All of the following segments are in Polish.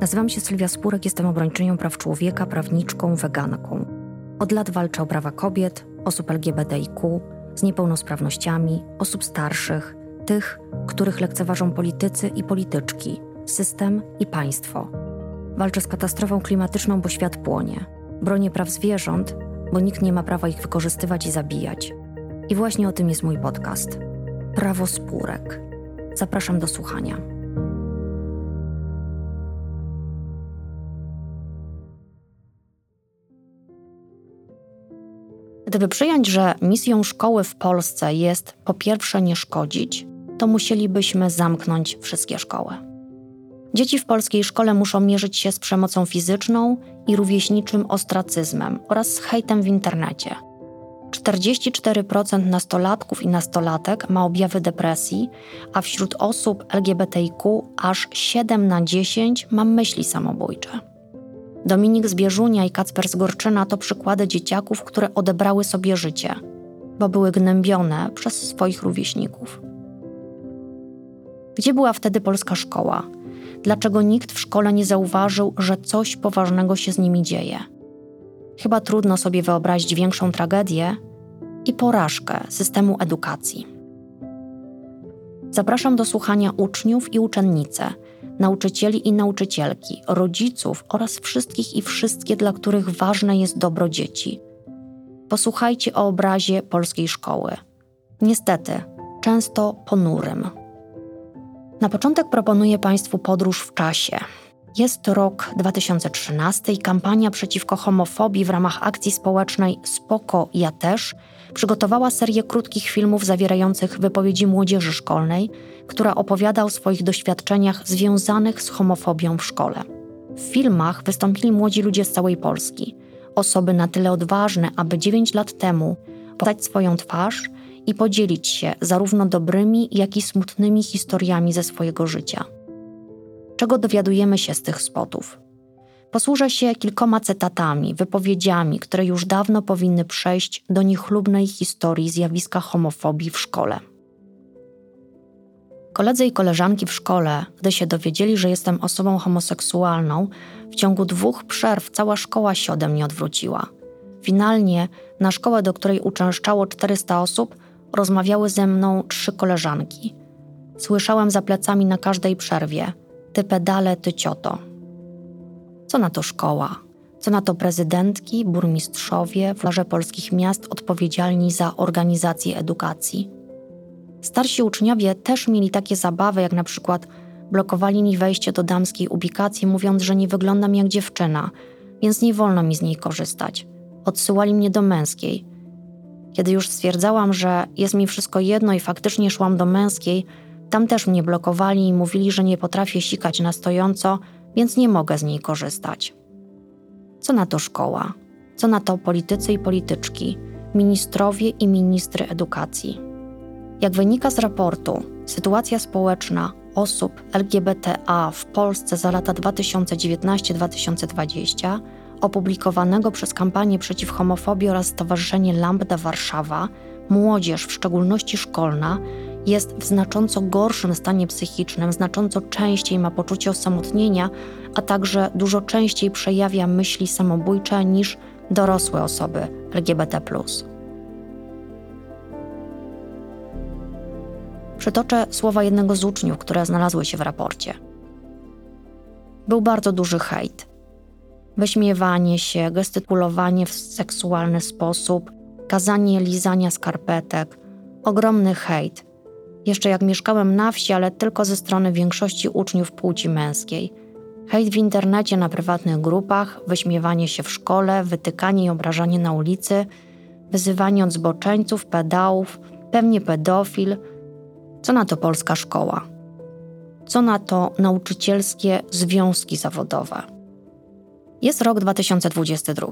Nazywam się Sylwia Spurek, jestem obrończynią praw człowieka, prawniczką, weganką. Od lat walczę o prawa kobiet, osób LGBTIQ, z niepełnosprawnościami, osób starszych, tych, których lekceważą politycy i polityczki, system i państwo. Walczę z katastrofą klimatyczną, bo świat płonie. Bronię praw zwierząt, bo nikt nie ma prawa ich wykorzystywać i zabijać. I właśnie o tym jest mój podcast. Prawo spórek. Zapraszam do słuchania. Gdyby przyjąć, że misją szkoły w Polsce jest po pierwsze nie szkodzić, to musielibyśmy zamknąć wszystkie szkoły. Dzieci w polskiej szkole muszą mierzyć się z przemocą fizyczną i rówieśniczym ostracyzmem oraz z hejtem w internecie. 44% nastolatków i nastolatek ma objawy depresji, a wśród osób LGBTIQ aż 7 na 10 ma myśli samobójcze. Dominik Zbierzunia i Kacper Zgorczyna to przykłady dzieciaków, które odebrały sobie życie, bo były gnębione przez swoich rówieśników. Gdzie była wtedy polska szkoła? Dlaczego nikt w szkole nie zauważył, że coś poważnego się z nimi dzieje? Chyba trudno sobie wyobrazić większą tragedię i porażkę systemu edukacji. Zapraszam do słuchania uczniów i uczennice, nauczycieli i nauczycielki, rodziców oraz wszystkich i wszystkie, dla których ważne jest dobro dzieci. Posłuchajcie o obrazie polskiej szkoły. Niestety, często ponurym. Na początek proponuję Państwu podróż w czasie. Jest rok 2013 i kampania przeciwko homofobii w ramach akcji społecznej Spoko Ja też przygotowała serię krótkich filmów zawierających wypowiedzi młodzieży szkolnej, która opowiada o swoich doświadczeniach związanych z homofobią w szkole. W filmach wystąpili młodzi ludzie z całej Polski, osoby na tyle odważne, aby 9 lat temu podać swoją twarz i podzielić się zarówno dobrymi, jak i smutnymi historiami ze swojego życia. Czego dowiadujemy się z tych spotów? Posłużę się kilkoma cytatami, wypowiedziami, które już dawno powinny przejść do niechlubnej historii zjawiska homofobii w szkole. Koledzy i koleżanki w szkole, gdy się dowiedzieli, że jestem osobą homoseksualną, w ciągu dwóch przerw cała szkoła się ode mnie odwróciła. Finalnie na szkołę, do której uczęszczało 400 osób, rozmawiały ze mną trzy koleżanki. Słyszałem za plecami na każdej przerwie: Ty pedale, ty cioto. Co na to szkoła? Co na to prezydentki, burmistrzowie, władze polskich miast odpowiedzialni za organizację edukacji? Starsi uczniowie też mieli takie zabawy, jak na przykład blokowali mi wejście do damskiej ubikacji, mówiąc, że nie wyglądam jak dziewczyna, więc nie wolno mi z niej korzystać. Odsyłali mnie do męskiej. Kiedy już stwierdzałam, że jest mi wszystko jedno i faktycznie szłam do męskiej, tam też mnie blokowali i mówili, że nie potrafię sikać na stojąco, więc nie mogę z niej korzystać. Co na to szkoła? Co na to politycy i polityczki, ministrowie i ministry edukacji? Jak wynika z raportu, sytuacja społeczna osób LGBTA w Polsce za lata 2019-2020, opublikowanego przez kampanię przeciw homofobii oraz Stowarzyszenie Lambda Warszawa, młodzież, w szczególności szkolna, jest w znacząco gorszym stanie psychicznym, znacząco częściej ma poczucie osamotnienia, a także dużo częściej przejawia myśli samobójcze niż dorosłe osoby LGBT. Przytoczę słowa jednego z uczniów, które znalazły się w raporcie. Był bardzo duży hejt. Wyśmiewanie się, gestykulowanie w seksualny sposób, kazanie lizania skarpetek, ogromny hejt. Jeszcze jak mieszkałem na wsi, ale tylko ze strony większości uczniów płci męskiej. Hejt w internecie, na prywatnych grupach, wyśmiewanie się w szkole, wytykanie i obrażanie na ulicy, wyzywanie od zboczeńców, pedałów, pewnie pedofil – co na to polska szkoła? Co na to nauczycielskie związki zawodowe? Jest rok 2022.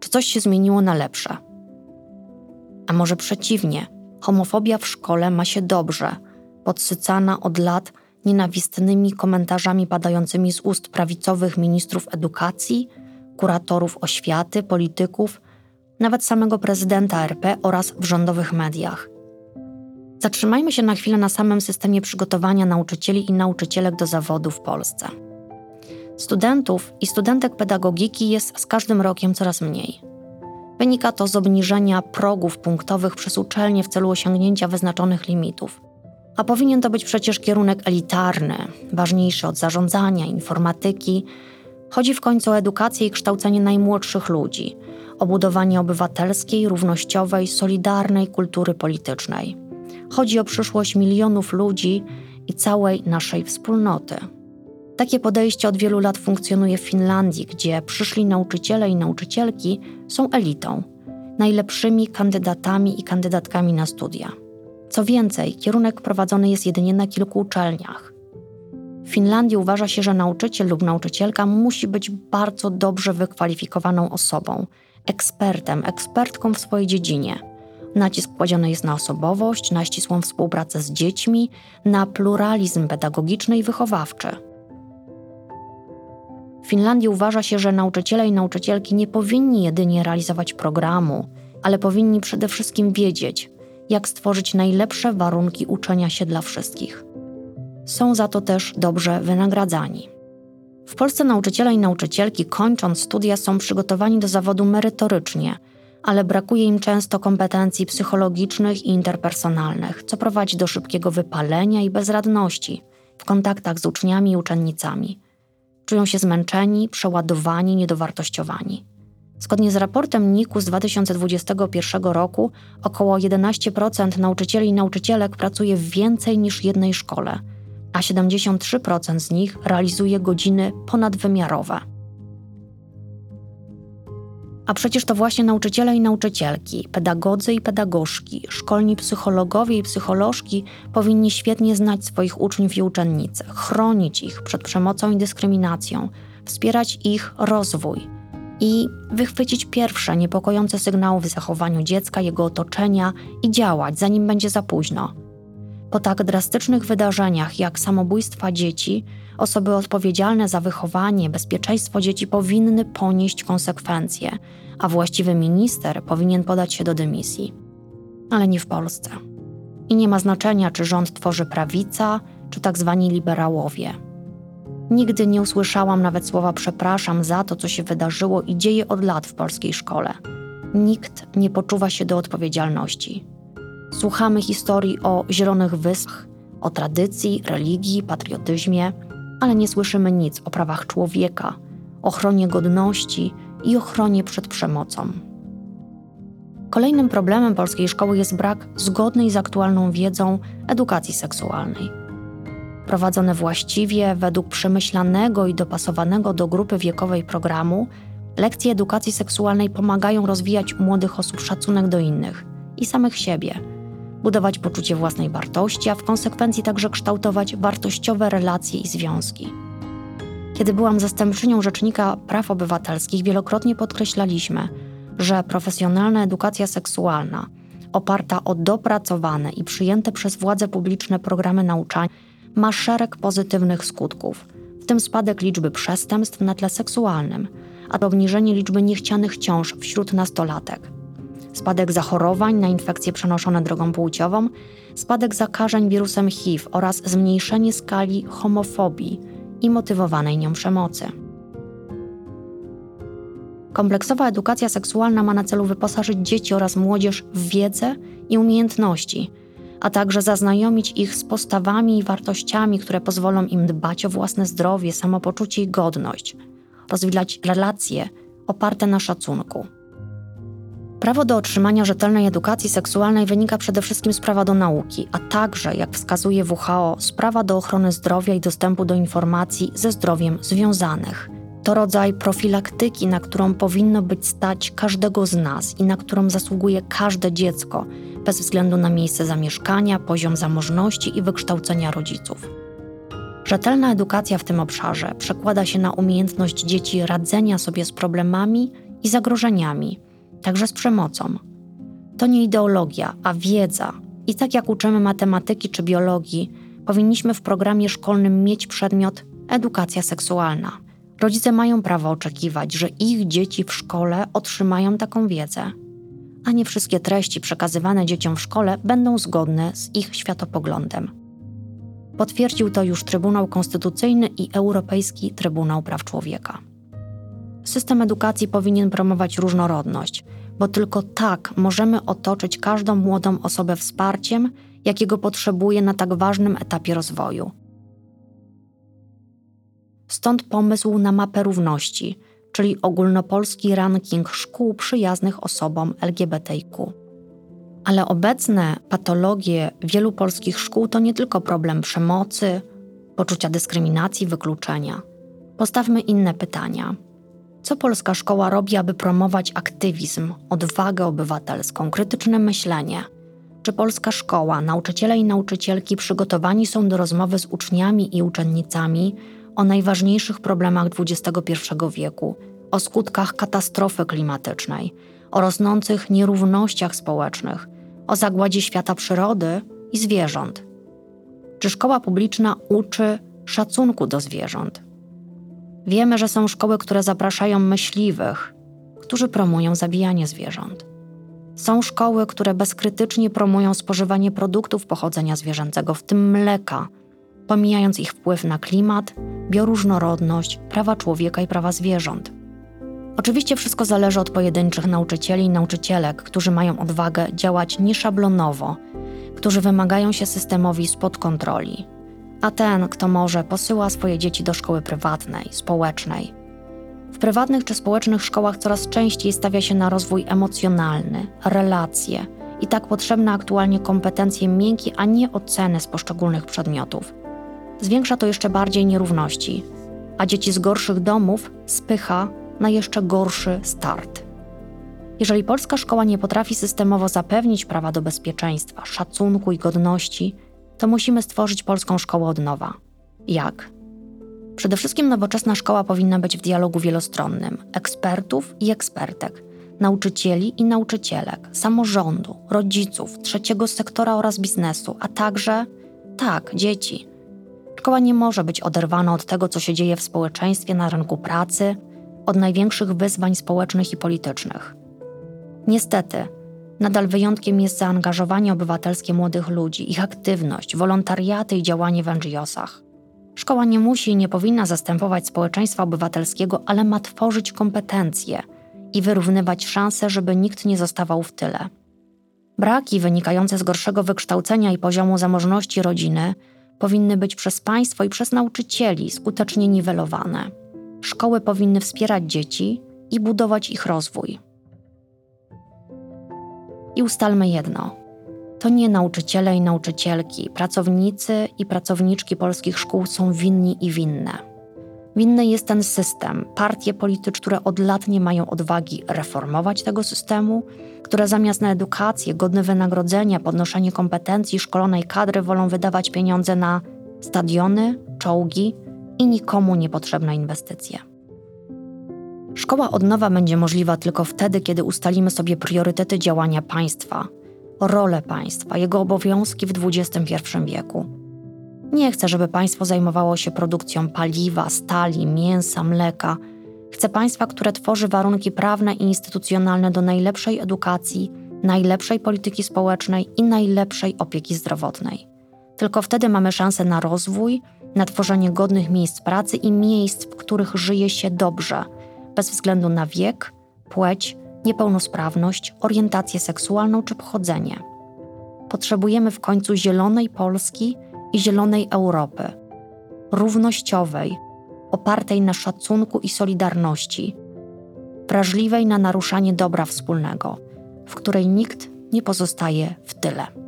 Czy coś się zmieniło na lepsze? A może przeciwnie, homofobia w szkole ma się dobrze, podsycana od lat nienawistnymi komentarzami padającymi z ust prawicowych ministrów edukacji, kuratorów oświaty, polityków, nawet samego prezydenta RP oraz w rządowych mediach. Zatrzymajmy się na chwilę na samym systemie przygotowania nauczycieli i nauczycielek do zawodu w Polsce. Studentów i studentek pedagogiki jest z każdym rokiem coraz mniej. Wynika to z obniżenia progów punktowych przez uczelnie w celu osiągnięcia wyznaczonych limitów. A powinien to być przecież kierunek elitarny, ważniejszy od zarządzania, informatyki. Chodzi w końcu o edukację i kształcenie najmłodszych ludzi, o budowanie obywatelskiej, równościowej, solidarnej kultury politycznej. Chodzi o przyszłość milionów ludzi i całej naszej wspólnoty. Takie podejście od wielu lat funkcjonuje w Finlandii, gdzie przyszli nauczyciele i nauczycielki są elitą, najlepszymi kandydatami i kandydatkami na studia. Co więcej, kierunek prowadzony jest jedynie na kilku uczelniach. W Finlandii uważa się, że nauczyciel lub nauczycielka musi być bardzo dobrze wykwalifikowaną osobą, ekspertem, ekspertką w swojej dziedzinie. Nacisk kładziony jest na osobowość, na ścisłą współpracę z dziećmi, na pluralizm pedagogiczny i wychowawczy. W Finlandii uważa się, że nauczyciele i nauczycielki nie powinni jedynie realizować programu, ale powinni przede wszystkim wiedzieć, jak stworzyć najlepsze warunki uczenia się dla wszystkich. Są za to też dobrze wynagradzani. W Polsce nauczyciele i nauczycielki, kończąc studia, są przygotowani do zawodu merytorycznie, ale brakuje im często kompetencji psychologicznych i interpersonalnych, co prowadzi do szybkiego wypalenia i bezradności w kontaktach z uczniami i uczennicami. Czują się zmęczeni, przeładowani, niedowartościowani. Zgodnie z raportem NIK-u z 2021 roku, około 11% nauczycieli i nauczycielek pracuje w więcej niż jednej szkole, a 73% z nich realizuje godziny ponadwymiarowe. A przecież to właśnie nauczyciele i nauczycielki, pedagodzy i pedagogzki, szkolni psychologowie i psycholożki powinni świetnie znać swoich uczniów i uczennice, chronić ich przed przemocą i dyskryminacją, wspierać ich rozwój i wychwycić pierwsze niepokojące sygnały w zachowaniu dziecka, jego otoczenia i działać, zanim będzie za późno. Po tak drastycznych wydarzeniach jak samobójstwa dzieci, osoby odpowiedzialne za wychowanie, bezpieczeństwo dzieci powinny ponieść konsekwencje, a właściwy minister powinien podać się do dymisji. Ale nie w Polsce. I nie ma znaczenia, czy rząd tworzy prawica, czy tak zwani liberałowie. Nigdy nie usłyszałam nawet słowa przepraszam za to, co się wydarzyło i dzieje od lat w polskiej szkole. Nikt nie poczuwa się do odpowiedzialności. Słuchamy historii o zielonych wyspach, o tradycji, religii, patriotyzmie, ale nie słyszymy nic o prawach człowieka, ochronie godności i ochronie przed przemocą. Kolejnym problemem polskiej szkoły jest brak zgodnej z aktualną wiedzą edukacji seksualnej. Prowadzone właściwie, według przemyślanego i dopasowanego do grupy wiekowej programu, lekcje edukacji seksualnej pomagają rozwijać młodych osób szacunek do innych i samych siebie, budować poczucie własnej wartości, a w konsekwencji także kształtować wartościowe relacje i związki. Kiedy byłam zastępczynią Rzecznika Praw Obywatelskich, wielokrotnie podkreślaliśmy, że profesjonalna edukacja seksualna, oparta o dopracowane i przyjęte przez władze publiczne programy nauczania, ma szereg pozytywnych skutków, w tym spadek liczby przestępstw na tle seksualnym, a obniżenie liczby niechcianych ciąż wśród nastolatek, spadek zachorowań na infekcje przenoszone drogą płciową, spadek zakażeń wirusem HIV oraz zmniejszenie skali homofobii i motywowanej nią przemocy. Kompleksowa edukacja seksualna ma na celu wyposażyć dzieci oraz młodzież w wiedzę i umiejętności, a także zaznajomić ich z postawami i wartościami, które pozwolą im dbać o własne zdrowie, samopoczucie i godność, rozwijać relacje oparte na szacunku. Prawo do otrzymania rzetelnej edukacji seksualnej wynika przede wszystkim z prawa do nauki, a także, jak wskazuje WHO, z prawa do ochrony zdrowia i dostępu do informacji ze zdrowiem związanych. To rodzaj profilaktyki, na którą powinno być stać każdego z nas i na którą zasługuje każde dziecko, bez względu na miejsce zamieszkania, poziom zamożności i wykształcenia rodziców. Rzetelna edukacja w tym obszarze przekłada się na umiejętność dzieci radzenia sobie z problemami i zagrożeniami także z przemocą. To nie ideologia, a wiedza. I tak jak uczymy matematyki czy biologii, powinniśmy w programie szkolnym mieć przedmiot edukacja seksualna. Rodzice mają prawo oczekiwać, że ich dzieci w szkole otrzymają taką wiedzę, a nie wszystkie treści przekazywane dzieciom w szkole będą zgodne z ich światopoglądem. Potwierdził to już Trybunał Konstytucyjny i Europejski Trybunał Praw Człowieka. System edukacji powinien promować różnorodność, bo tylko tak możemy otoczyć każdą młodą osobę wsparciem, jakiego potrzebuje na tak ważnym etapie rozwoju. Stąd pomysł na mapę równości, czyli ogólnopolski ranking szkół przyjaznych osobom LGBTIQ. Ale obecne patologie wielu polskich szkół to nie tylko problem przemocy, poczucia dyskryminacji, wykluczenia. Postawmy inne pytania. Co polska szkoła robi, aby promować aktywizm, odwagę obywatelską, krytyczne myślenie? Czy polska szkoła, nauczyciele i nauczycielki przygotowani są do rozmowy z uczniami i uczennicami o najważniejszych problemach XXI wieku, o skutkach katastrofy klimatycznej, o rosnących nierównościach społecznych, o zagładzie świata przyrody i zwierząt? Czy szkoła publiczna uczy szacunku do zwierząt? Wiemy, że są szkoły, które zapraszają myśliwych, którzy promują zabijanie zwierząt. Są szkoły, które bezkrytycznie promują spożywanie produktów pochodzenia zwierzęcego, w tym mleka, pomijając ich wpływ na klimat, bioróżnorodność, prawa człowieka i prawa zwierząt. Oczywiście wszystko zależy od pojedynczych nauczycieli i nauczycielek, którzy mają odwagę działać nieszablonowo, którzy wymagają się systemowi spod kontroli. A ten, kto może, posyła swoje dzieci do szkoły prywatnej, społecznej. W prywatnych czy społecznych szkołach coraz częściej stawia się na rozwój emocjonalny, relacje i tak potrzebne aktualnie kompetencje miękkie, a nie oceny z poszczególnych przedmiotów. Zwiększa to jeszcze bardziej nierówności, a dzieci z gorszych domów spycha na jeszcze gorszy start. Jeżeli polska szkoła nie potrafi systemowo zapewnić prawa do bezpieczeństwa, szacunku i godności, to musimy stworzyć polską szkołę od nowa. Jak? Przede wszystkim nowoczesna szkoła powinna być w dialogu wielostronnym ekspertów i ekspertek, nauczycieli i nauczycielek, samorządu, rodziców, trzeciego sektora oraz biznesu, a także, tak, dzieci. Szkoła nie może być oderwana od tego, co się dzieje w społeczeństwie, na rynku pracy, od największych wyzwań społecznych i politycznych. Niestety, nadal wyjątkiem jest zaangażowanie obywatelskie młodych ludzi, ich aktywność, wolontariaty i działanie w NGOsach. Szkoła nie musi i nie powinna zastępować społeczeństwa obywatelskiego, ale ma tworzyć kompetencje i wyrównywać szanse, żeby nikt nie zostawał w tyle. Braki wynikające z gorszego wykształcenia i poziomu zamożności rodziny powinny być przez państwo i przez nauczycieli skutecznie niwelowane. Szkoły powinny wspierać dzieci i budować ich rozwój. I ustalmy jedno: to nie nauczyciele i nauczycielki, pracownicy i pracowniczki polskich szkół są winni i winne. Winny jest ten system, partie polityczne, które od lat nie mają odwagi reformować tego systemu, które zamiast na edukację, godne wynagrodzenia, podnoszenie kompetencji szkolonej kadry wolą wydawać pieniądze na stadiony, czołgi i nikomu niepotrzebne inwestycje. Szkoła od nowa będzie możliwa tylko wtedy, kiedy ustalimy sobie priorytety działania państwa, rolę państwa, jego obowiązki w XXI wieku. Nie chcę, żeby państwo zajmowało się produkcją paliwa, stali, mięsa, mleka. Chcę państwa, które tworzy warunki prawne i instytucjonalne do najlepszej edukacji, najlepszej polityki społecznej i najlepszej opieki zdrowotnej. Tylko wtedy mamy szansę na rozwój, na tworzenie godnych miejsc pracy i miejsc, w których żyje się dobrze, bez względu na wiek, płeć, niepełnosprawność, orientację seksualną czy pochodzenie. Potrzebujemy w końcu zielonej Polski i zielonej Europy, równościowej, opartej na szacunku i solidarności, wrażliwej na naruszanie dobra wspólnego, w której nikt nie pozostaje w tyle.